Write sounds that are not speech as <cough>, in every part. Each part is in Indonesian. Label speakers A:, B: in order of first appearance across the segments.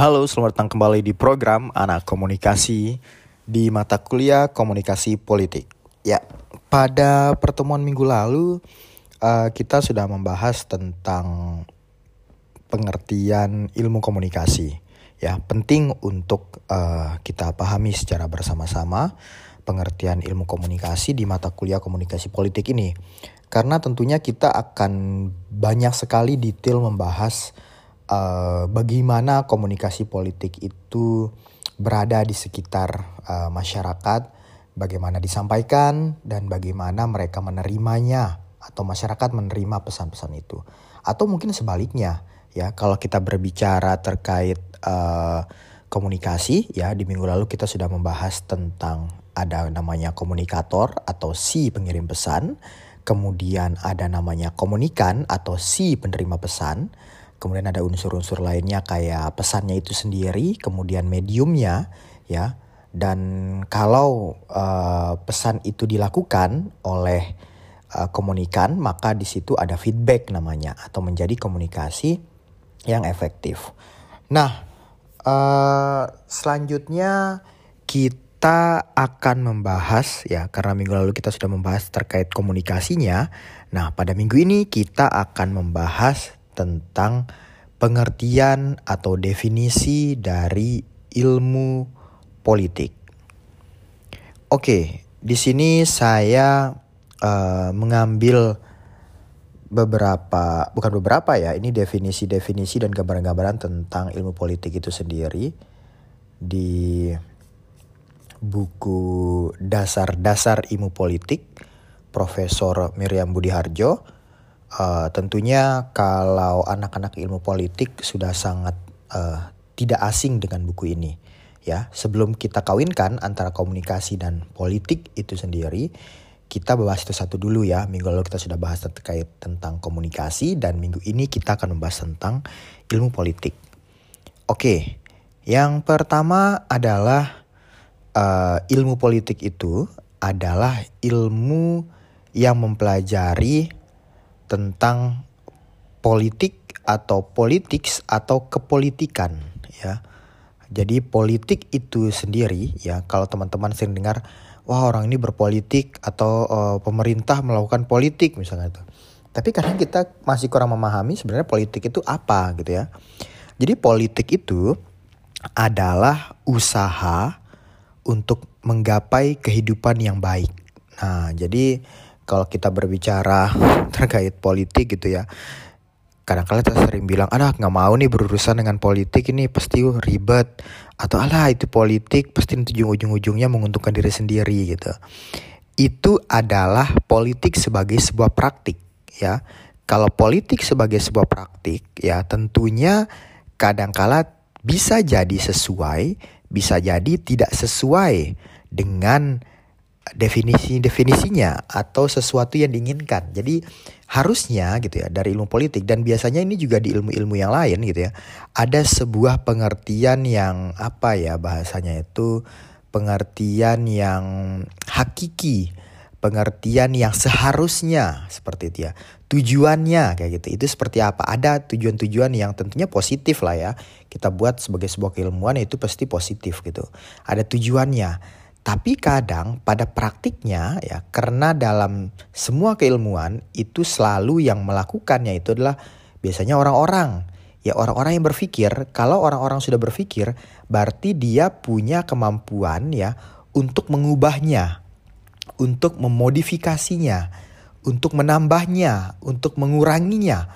A: Halo, selamat datang kembali di program Anak Komunikasi di mata kuliah Komunikasi Politik. Ya, pada pertemuan minggu lalu uh, kita sudah membahas tentang pengertian ilmu komunikasi. Ya, penting untuk uh, kita pahami secara bersama-sama pengertian ilmu komunikasi di mata kuliah Komunikasi Politik ini. Karena tentunya kita akan banyak sekali detail membahas uh, bagaimana komunikasi politik itu berada di sekitar uh, masyarakat, bagaimana disampaikan dan bagaimana mereka menerimanya atau masyarakat menerima pesan-pesan itu. Atau mungkin sebaliknya, ya kalau kita berbicara terkait uh, komunikasi, ya di minggu lalu kita sudah membahas tentang ada namanya komunikator atau si pengirim pesan, kemudian ada namanya komunikan atau si penerima pesan kemudian ada unsur-unsur lainnya kayak pesannya itu sendiri, kemudian mediumnya, ya. Dan kalau uh, pesan itu dilakukan oleh uh, komunikan, maka di situ ada feedback namanya atau menjadi komunikasi yang efektif. Nah, uh, selanjutnya kita akan membahas ya karena minggu lalu kita sudah membahas terkait komunikasinya. Nah, pada minggu ini kita akan membahas tentang pengertian atau definisi dari ilmu politik. Oke, di sini saya uh, mengambil beberapa, bukan beberapa ya, ini definisi-definisi dan gambaran-gambaran tentang ilmu politik itu sendiri di buku Dasar-Dasar Ilmu Politik Profesor Miriam Budiharjo Uh, tentunya kalau anak-anak ilmu politik sudah sangat uh, tidak asing dengan buku ini ya. Sebelum kita kawinkan antara komunikasi dan politik itu sendiri kita bahas itu satu dulu ya. Minggu lalu kita sudah bahas terkait tentang komunikasi dan minggu ini kita akan membahas tentang ilmu politik. Oke yang pertama adalah uh, ilmu politik itu adalah ilmu yang mempelajari tentang politik atau politics atau kepolitikan ya. Jadi politik itu sendiri ya kalau teman-teman sering dengar wah orang ini berpolitik atau uh, pemerintah melakukan politik misalnya itu. Tapi kadang kita masih kurang memahami sebenarnya politik itu apa gitu ya. Jadi politik itu adalah usaha untuk menggapai kehidupan yang baik. Nah, jadi kalau kita berbicara <laughs> terkait politik gitu ya kadang-kadang kita sering bilang ada nggak mau nih berurusan dengan politik ini pasti ribet atau alah itu politik pasti nanti ujung-ujungnya menguntungkan diri sendiri gitu. Itu adalah politik sebagai sebuah praktik ya. Kalau politik sebagai sebuah praktik ya tentunya kadangkala bisa jadi sesuai bisa jadi tidak sesuai dengan definisi-definisinya atau sesuatu yang diinginkan. Jadi harusnya gitu ya dari ilmu politik dan biasanya ini juga di ilmu-ilmu yang lain gitu ya. Ada sebuah pengertian yang apa ya bahasanya itu pengertian yang hakiki, pengertian yang seharusnya seperti itu ya. Tujuannya kayak gitu. Itu seperti apa? Ada tujuan-tujuan yang tentunya positif lah ya. Kita buat sebagai sebuah keilmuan itu pasti positif gitu. Ada tujuannya tapi kadang pada praktiknya ya karena dalam semua keilmuan itu selalu yang melakukannya itu adalah biasanya orang-orang. Ya orang-orang yang berpikir, kalau orang-orang sudah berpikir berarti dia punya kemampuan ya untuk mengubahnya, untuk memodifikasinya, untuk menambahnya, untuk menguranginya,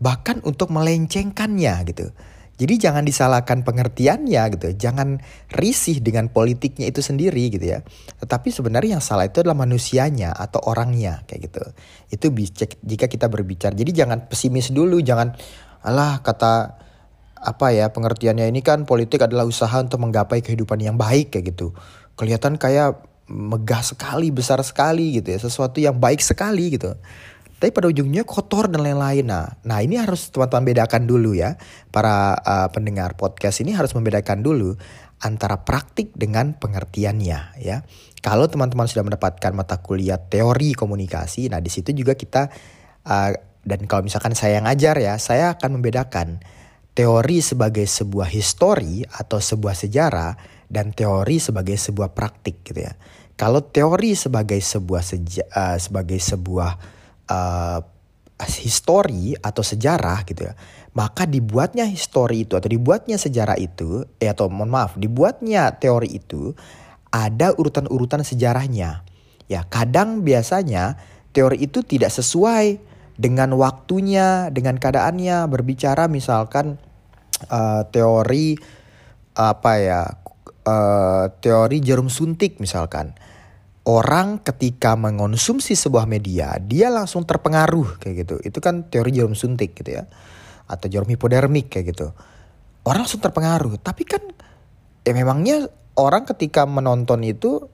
A: bahkan untuk melencengkannya gitu. Jadi jangan disalahkan pengertiannya gitu. Jangan risih dengan politiknya itu sendiri gitu ya. Tetapi sebenarnya yang salah itu adalah manusianya atau orangnya kayak gitu. Itu jika kita berbicara. Jadi jangan pesimis dulu, jangan alah kata apa ya pengertiannya ini kan politik adalah usaha untuk menggapai kehidupan yang baik kayak gitu. Kelihatan kayak megah sekali, besar sekali gitu ya. Sesuatu yang baik sekali gitu. Tapi pada ujungnya kotor dan lain-lain. Nah, nah ini harus teman-teman bedakan dulu ya. Para uh, pendengar podcast ini harus membedakan dulu antara praktik dengan pengertiannya ya. Kalau teman-teman sudah mendapatkan mata kuliah teori komunikasi, nah di situ juga kita uh, dan kalau misalkan saya yang ngajar ya, saya akan membedakan teori sebagai sebuah histori atau sebuah sejarah dan teori sebagai sebuah praktik gitu ya. Kalau teori sebagai sebuah seja, uh, sebagai sebuah uh, histori atau sejarah gitu ya, maka dibuatnya histori itu atau dibuatnya sejarah itu, eh atau mohon maaf, dibuatnya teori itu ada urutan-urutan sejarahnya. Ya, kadang biasanya teori itu tidak sesuai dengan waktunya, dengan keadaannya berbicara misalkan uh, teori apa ya uh, teori jarum suntik misalkan orang ketika mengonsumsi sebuah media dia langsung terpengaruh kayak gitu. Itu kan teori jarum suntik gitu ya atau jarum hipodermik kayak gitu. Orang langsung terpengaruh tapi kan ya memangnya orang ketika menonton itu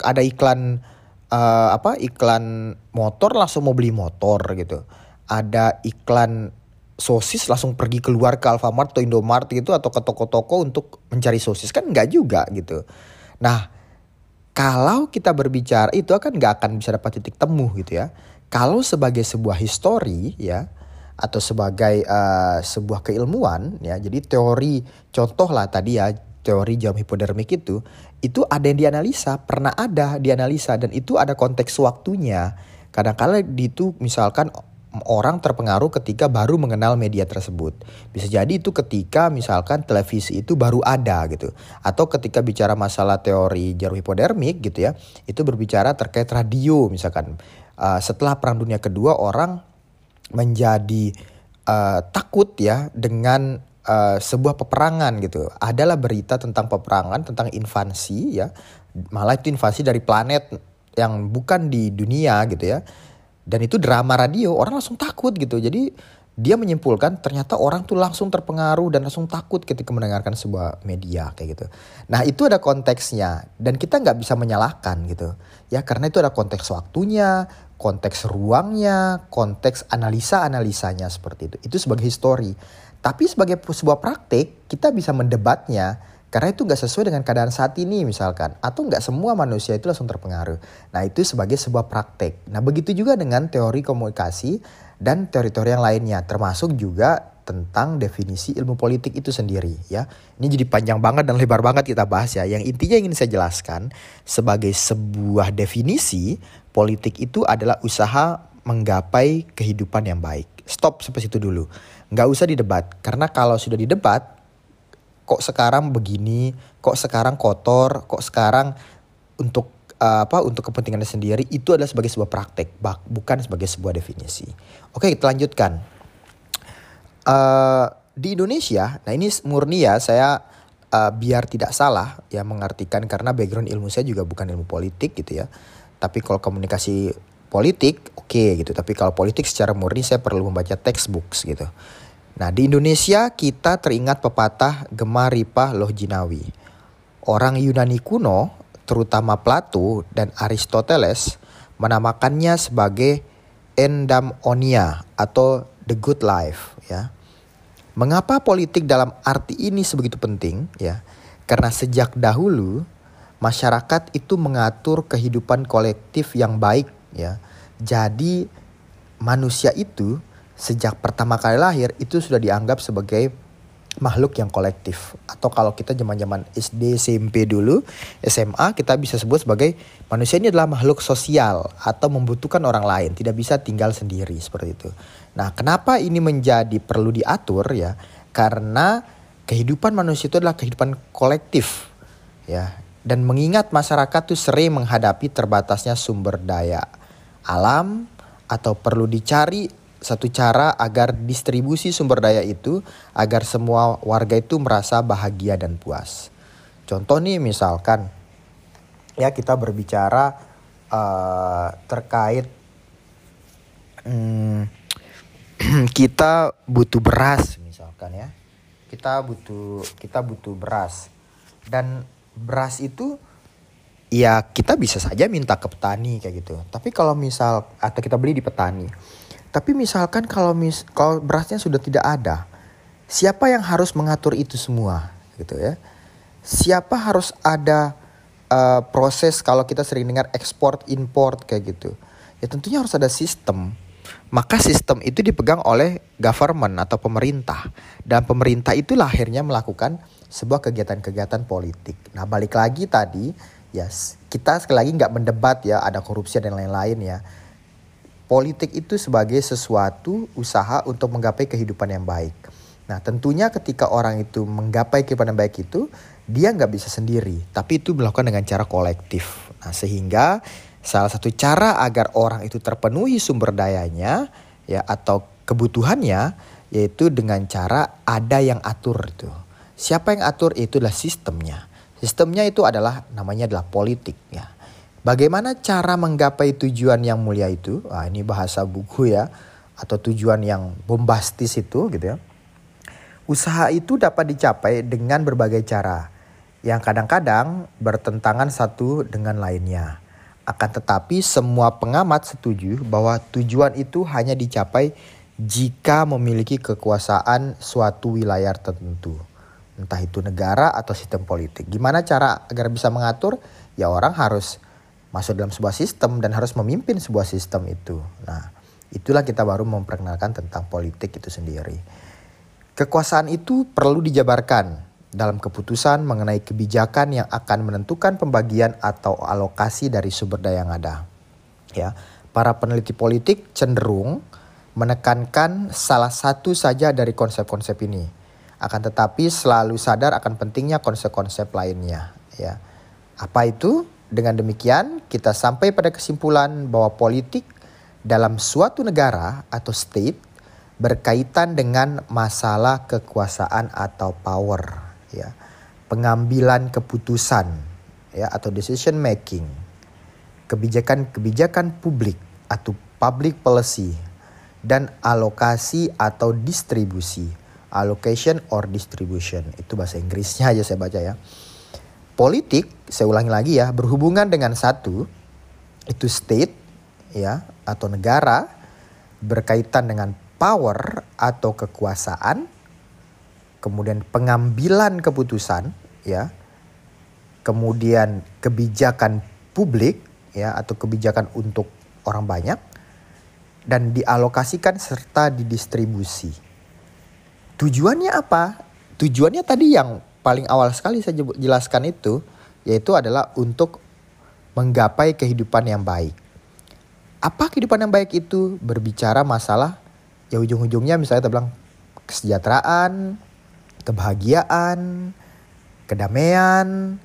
A: ada iklan uh, apa iklan motor langsung mau beli motor gitu. Ada iklan sosis langsung pergi keluar ke Alfamart atau Indomart gitu atau ke toko-toko untuk mencari sosis kan nggak juga gitu. Nah kalau kita berbicara itu akan nggak akan bisa dapat titik temu gitu ya. Kalau sebagai sebuah histori ya atau sebagai uh, sebuah keilmuan ya jadi teori contoh lah tadi ya teori jam hipodermik itu itu ada yang dianalisa pernah ada dianalisa dan itu ada konteks waktunya kadang-kala itu misalkan orang terpengaruh ketika baru mengenal media tersebut. Bisa jadi itu ketika misalkan televisi itu baru ada gitu. Atau ketika bicara masalah teori jarum hipodermik gitu ya, itu berbicara terkait radio misalkan. Uh, setelah Perang Dunia Kedua orang menjadi uh, takut ya dengan uh, sebuah peperangan gitu. Adalah berita tentang peperangan, tentang invasi ya. Malah itu invasi dari planet yang bukan di dunia gitu ya dan itu drama radio orang langsung takut gitu jadi dia menyimpulkan ternyata orang tuh langsung terpengaruh dan langsung takut ketika mendengarkan sebuah media kayak gitu. Nah itu ada konteksnya dan kita nggak bisa menyalahkan gitu ya karena itu ada konteks waktunya, konteks ruangnya, konteks analisa analisanya seperti itu. Itu sebagai histori. Tapi sebagai sebuah praktik kita bisa mendebatnya karena itu nggak sesuai dengan keadaan saat ini misalkan. Atau nggak semua manusia itu langsung terpengaruh. Nah itu sebagai sebuah praktek. Nah begitu juga dengan teori komunikasi dan teori-teori yang lainnya. Termasuk juga tentang definisi ilmu politik itu sendiri ya. Ini jadi panjang banget dan lebar banget kita bahas ya. Yang intinya ingin saya jelaskan sebagai sebuah definisi politik itu adalah usaha menggapai kehidupan yang baik. Stop sampai situ dulu. Nggak usah didebat karena kalau sudah didebat kok sekarang begini, kok sekarang kotor, kok sekarang untuk uh, apa untuk kepentingannya sendiri itu adalah sebagai sebuah praktek, bukan sebagai sebuah definisi. Oke, kita lanjutkan. Uh, di Indonesia, nah ini murni ya saya uh, biar tidak salah ya mengartikan karena background ilmu saya juga bukan ilmu politik gitu ya. Tapi kalau komunikasi politik oke okay, gitu, tapi kalau politik secara murni saya perlu membaca textbooks gitu. Nah di Indonesia kita teringat pepatah Gemar Ripah Loh Jinawi. Orang Yunani kuno, terutama Plato dan Aristoteles, menamakannya sebagai endamonia atau the good life ya. Mengapa politik dalam arti ini sebegitu penting ya? Karena sejak dahulu masyarakat itu mengatur kehidupan kolektif yang baik ya. Jadi manusia itu sejak pertama kali lahir itu sudah dianggap sebagai makhluk yang kolektif atau kalau kita zaman-zaman SD SMP dulu SMA kita bisa sebut sebagai manusia ini adalah makhluk sosial atau membutuhkan orang lain tidak bisa tinggal sendiri seperti itu. Nah, kenapa ini menjadi perlu diatur ya? Karena kehidupan manusia itu adalah kehidupan kolektif ya dan mengingat masyarakat tuh sering menghadapi terbatasnya sumber daya alam atau perlu dicari satu cara agar distribusi sumber daya itu agar semua warga itu merasa bahagia dan puas. Contoh nih misalkan ya kita berbicara uh, terkait hmm, <clears throat> kita butuh beras misalkan ya. Kita butuh kita butuh beras. Dan beras itu ya kita bisa saja minta ke petani kayak gitu. Tapi kalau misal atau kita beli di petani tapi misalkan kalau mis kalau berasnya sudah tidak ada, siapa yang harus mengatur itu semua gitu ya? Siapa harus ada uh, proses kalau kita sering dengar ekspor import kayak gitu? Ya tentunya harus ada sistem maka sistem itu dipegang oleh government atau pemerintah. Dan pemerintah itu akhirnya melakukan sebuah kegiatan-kegiatan politik. Nah balik lagi tadi, ya yes, kita sekali lagi nggak mendebat ya ada korupsi dan lain-lain ya. Politik itu sebagai sesuatu usaha untuk menggapai kehidupan yang baik. Nah tentunya ketika orang itu menggapai kehidupan yang baik itu, dia nggak bisa sendiri, tapi itu dilakukan dengan cara kolektif. Nah sehingga Salah satu cara agar orang itu terpenuhi sumber dayanya ya atau kebutuhannya yaitu dengan cara ada yang atur itu. Siapa yang atur itu adalah sistemnya. Sistemnya itu adalah namanya adalah politik ya. Bagaimana cara menggapai tujuan yang mulia itu? Wah, ini bahasa buku ya atau tujuan yang bombastis itu gitu ya. Usaha itu dapat dicapai dengan berbagai cara yang kadang-kadang bertentangan satu dengan lainnya. Akan tetapi semua pengamat setuju bahwa tujuan itu hanya dicapai jika memiliki kekuasaan suatu wilayah tertentu. Entah itu negara atau sistem politik. Gimana cara agar bisa mengatur? Ya orang harus masuk dalam sebuah sistem dan harus memimpin sebuah sistem itu. Nah, itulah kita baru memperkenalkan tentang politik itu sendiri. Kekuasaan itu perlu dijabarkan dalam keputusan mengenai kebijakan yang akan menentukan pembagian atau alokasi dari sumber daya yang ada. Ya, para peneliti politik cenderung menekankan salah satu saja dari konsep-konsep ini. Akan tetapi selalu sadar akan pentingnya konsep-konsep lainnya, ya. Apa itu? Dengan demikian, kita sampai pada kesimpulan bahwa politik dalam suatu negara atau state berkaitan dengan masalah kekuasaan atau power ya. Pengambilan keputusan ya atau decision making. Kebijakan-kebijakan publik atau public policy dan alokasi atau distribusi allocation or distribution. Itu bahasa Inggrisnya aja saya baca ya politik saya ulangi lagi ya berhubungan dengan satu itu state ya atau negara berkaitan dengan power atau kekuasaan kemudian pengambilan keputusan ya kemudian kebijakan publik ya atau kebijakan untuk orang banyak dan dialokasikan serta didistribusi. Tujuannya apa? Tujuannya tadi yang paling awal sekali saya jelaskan itu yaitu adalah untuk menggapai kehidupan yang baik. Apa kehidupan yang baik itu? Berbicara masalah ya ujung-ujungnya misalnya kita bilang kesejahteraan, kebahagiaan, kedamaian,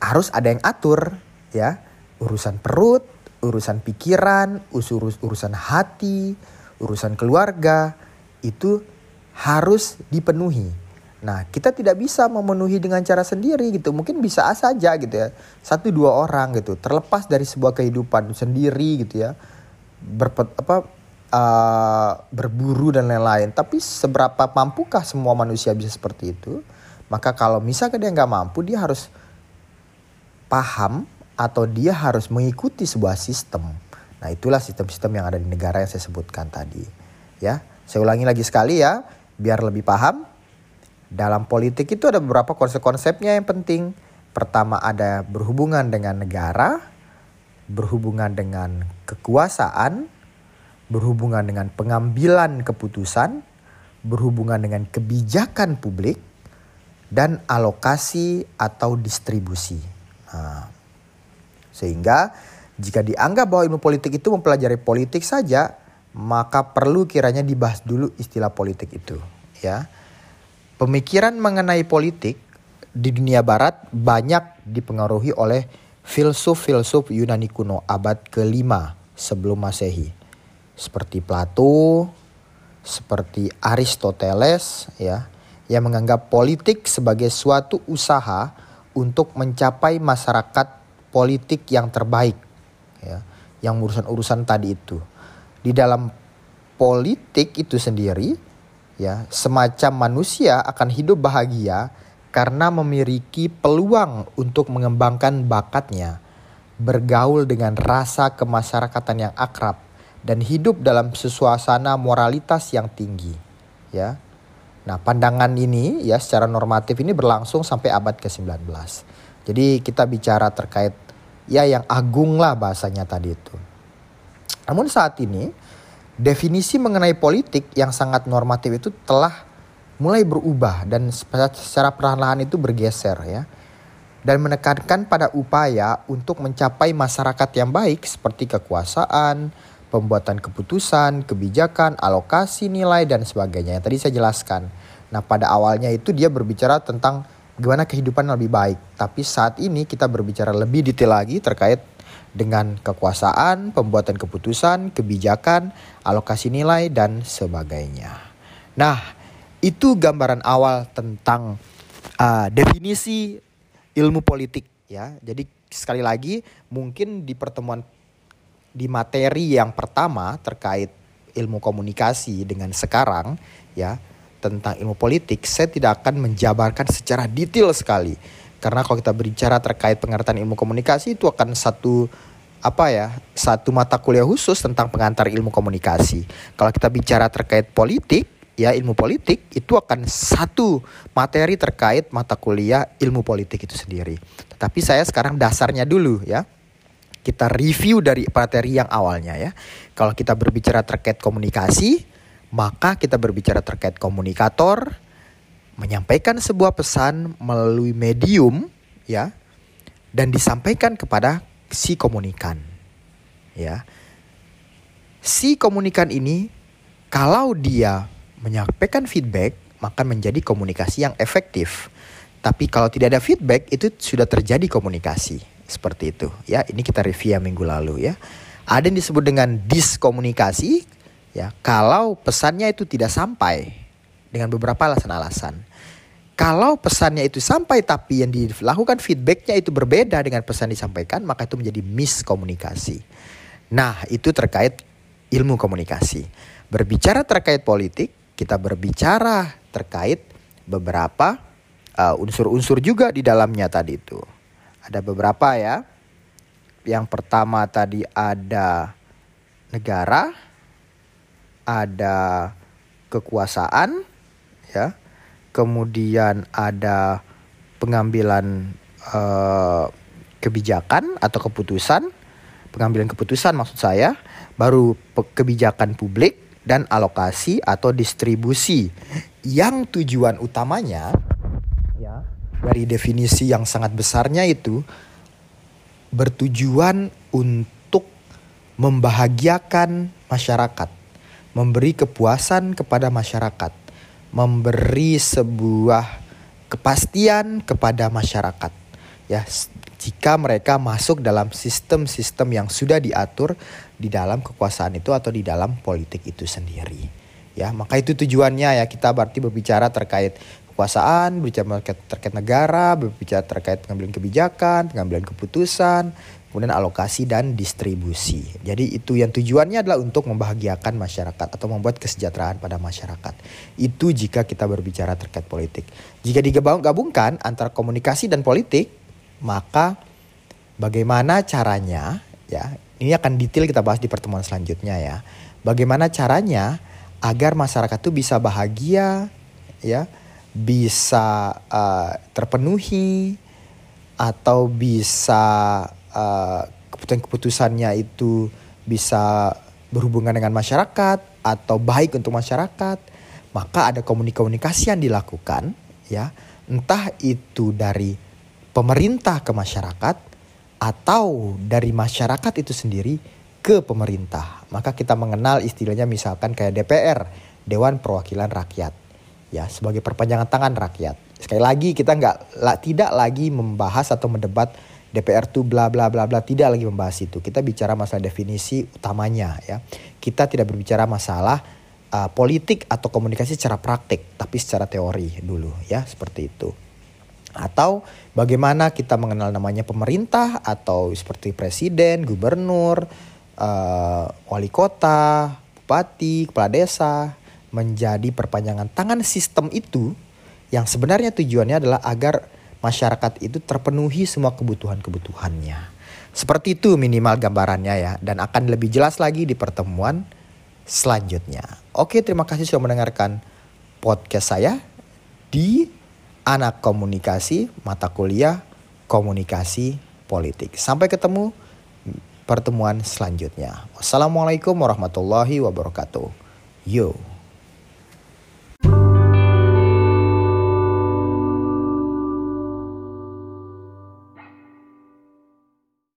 A: harus ada yang atur ya. Urusan perut, urusan pikiran, urus urusan hati, urusan keluarga itu harus dipenuhi. Nah, kita tidak bisa memenuhi dengan cara sendiri gitu. Mungkin bisa saja gitu ya. Satu dua orang gitu, terlepas dari sebuah kehidupan sendiri gitu ya. Berpet, apa uh, berburu dan lain-lain. Tapi seberapa mampukah semua manusia bisa seperti itu? Maka kalau misalkan dia nggak mampu, dia harus paham atau dia harus mengikuti sebuah sistem. Nah itulah sistem-sistem yang ada di negara yang saya sebutkan tadi. Ya, saya ulangi lagi sekali ya, biar lebih paham. Dalam politik itu ada beberapa konsep-konsepnya yang penting. Pertama ada berhubungan dengan negara, berhubungan dengan kekuasaan, berhubungan dengan pengambilan keputusan, berhubungan dengan kebijakan publik, dan alokasi atau distribusi. Nah, sehingga jika dianggap bahwa ilmu politik itu mempelajari politik saja, maka perlu kiranya dibahas dulu istilah politik itu. Ya, pemikiran mengenai politik di dunia Barat banyak dipengaruhi oleh filsuf-filsuf Yunani kuno abad kelima sebelum Masehi seperti Plato, seperti Aristoteles ya, yang menganggap politik sebagai suatu usaha untuk mencapai masyarakat politik yang terbaik ya, yang urusan-urusan tadi itu. Di dalam politik itu sendiri ya, semacam manusia akan hidup bahagia karena memiliki peluang untuk mengembangkan bakatnya, bergaul dengan rasa kemasyarakatan yang akrab dan hidup dalam suasana moralitas yang tinggi ya. Nah, pandangan ini ya secara normatif ini berlangsung sampai abad ke-19. Jadi kita bicara terkait ya yang agung lah bahasanya tadi itu. Namun saat ini definisi mengenai politik yang sangat normatif itu telah mulai berubah dan secara perlahan-lahan itu bergeser ya. Dan menekankan pada upaya untuk mencapai masyarakat yang baik seperti kekuasaan, pembuatan keputusan, kebijakan, alokasi nilai dan sebagainya. Yang tadi saya jelaskan. Nah, pada awalnya itu dia berbicara tentang gimana kehidupan lebih baik, tapi saat ini kita berbicara lebih detail lagi terkait dengan kekuasaan, pembuatan keputusan, kebijakan, alokasi nilai, dan sebagainya. Nah, itu gambaran awal tentang uh, definisi ilmu politik ya. Jadi sekali lagi mungkin di pertemuan di materi yang pertama terkait ilmu komunikasi dengan sekarang ya tentang ilmu politik saya tidak akan menjabarkan secara detail sekali karena kalau kita berbicara terkait pengertian ilmu komunikasi itu akan satu apa ya satu mata kuliah khusus tentang pengantar ilmu komunikasi. Kalau kita bicara terkait politik ya ilmu politik itu akan satu materi terkait mata kuliah ilmu politik itu sendiri. Tetapi saya sekarang dasarnya dulu ya. Kita review dari materi yang awalnya ya. Kalau kita berbicara terkait komunikasi, maka kita berbicara terkait komunikator menyampaikan sebuah pesan melalui medium ya dan disampaikan kepada si komunikan. Ya. Si komunikan ini kalau dia menyampaikan feedback maka menjadi komunikasi yang efektif. Tapi kalau tidak ada feedback itu sudah terjadi komunikasi seperti itu ya. Ini kita review yang minggu lalu ya. Ada yang disebut dengan diskomunikasi ya. Kalau pesannya itu tidak sampai dengan beberapa alasan-alasan. Kalau pesannya itu sampai tapi yang dilakukan feedbacknya itu berbeda dengan pesan disampaikan maka itu menjadi miskomunikasi. Nah itu terkait ilmu komunikasi. Berbicara terkait politik, kita berbicara terkait beberapa uh, unsur-unsur uh, juga di dalamnya tadi itu. Ada beberapa ya. Yang pertama tadi ada negara, ada kekuasaan, ya. Kemudian ada pengambilan uh, kebijakan atau keputusan, pengambilan keputusan maksud saya, baru kebijakan publik dan alokasi atau distribusi. Yang tujuan utamanya ya dari definisi yang sangat besarnya itu bertujuan untuk membahagiakan masyarakat, memberi kepuasan kepada masyarakat memberi sebuah kepastian kepada masyarakat. Ya jika mereka masuk dalam sistem-sistem yang sudah diatur di dalam kekuasaan itu atau di dalam politik itu sendiri. Ya maka itu tujuannya ya kita berarti berbicara terkait kekuasaan berbicara terkait negara berbicara terkait pengambilan kebijakan pengambilan keputusan kemudian alokasi dan distribusi. Jadi itu yang tujuannya adalah untuk membahagiakan masyarakat atau membuat kesejahteraan pada masyarakat. Itu jika kita berbicara terkait politik. Jika digabungkan antara komunikasi dan politik, maka bagaimana caranya ya, ini akan detail kita bahas di pertemuan selanjutnya ya. Bagaimana caranya agar masyarakat itu bisa bahagia ya, bisa uh, terpenuhi atau bisa uh, keputusan-keputusannya itu bisa berhubungan dengan masyarakat atau baik untuk masyarakat, maka ada komunikasi yang dilakukan ya, entah itu dari pemerintah ke masyarakat atau dari masyarakat itu sendiri ke pemerintah. Maka kita mengenal istilahnya misalkan kayak DPR, Dewan Perwakilan Rakyat. Ya, sebagai perpanjangan tangan rakyat. Sekali lagi kita nggak tidak lagi membahas atau mendebat DPR tuh bla bla bla bla tidak lagi membahas itu. Kita bicara masalah definisi utamanya ya. Kita tidak berbicara masalah uh, politik atau komunikasi secara praktik, tapi secara teori dulu ya, seperti itu. Atau bagaimana kita mengenal namanya pemerintah atau seperti presiden, gubernur, uh, wali kota, bupati, kepala desa menjadi perpanjangan tangan sistem itu yang sebenarnya tujuannya adalah agar masyarakat itu terpenuhi semua kebutuhan-kebutuhannya. Seperti itu minimal gambarannya ya dan akan lebih jelas lagi di pertemuan selanjutnya. Oke, terima kasih sudah mendengarkan podcast saya di anak komunikasi mata kuliah komunikasi politik. Sampai ketemu pertemuan selanjutnya. Wassalamualaikum warahmatullahi wabarakatuh. Yo.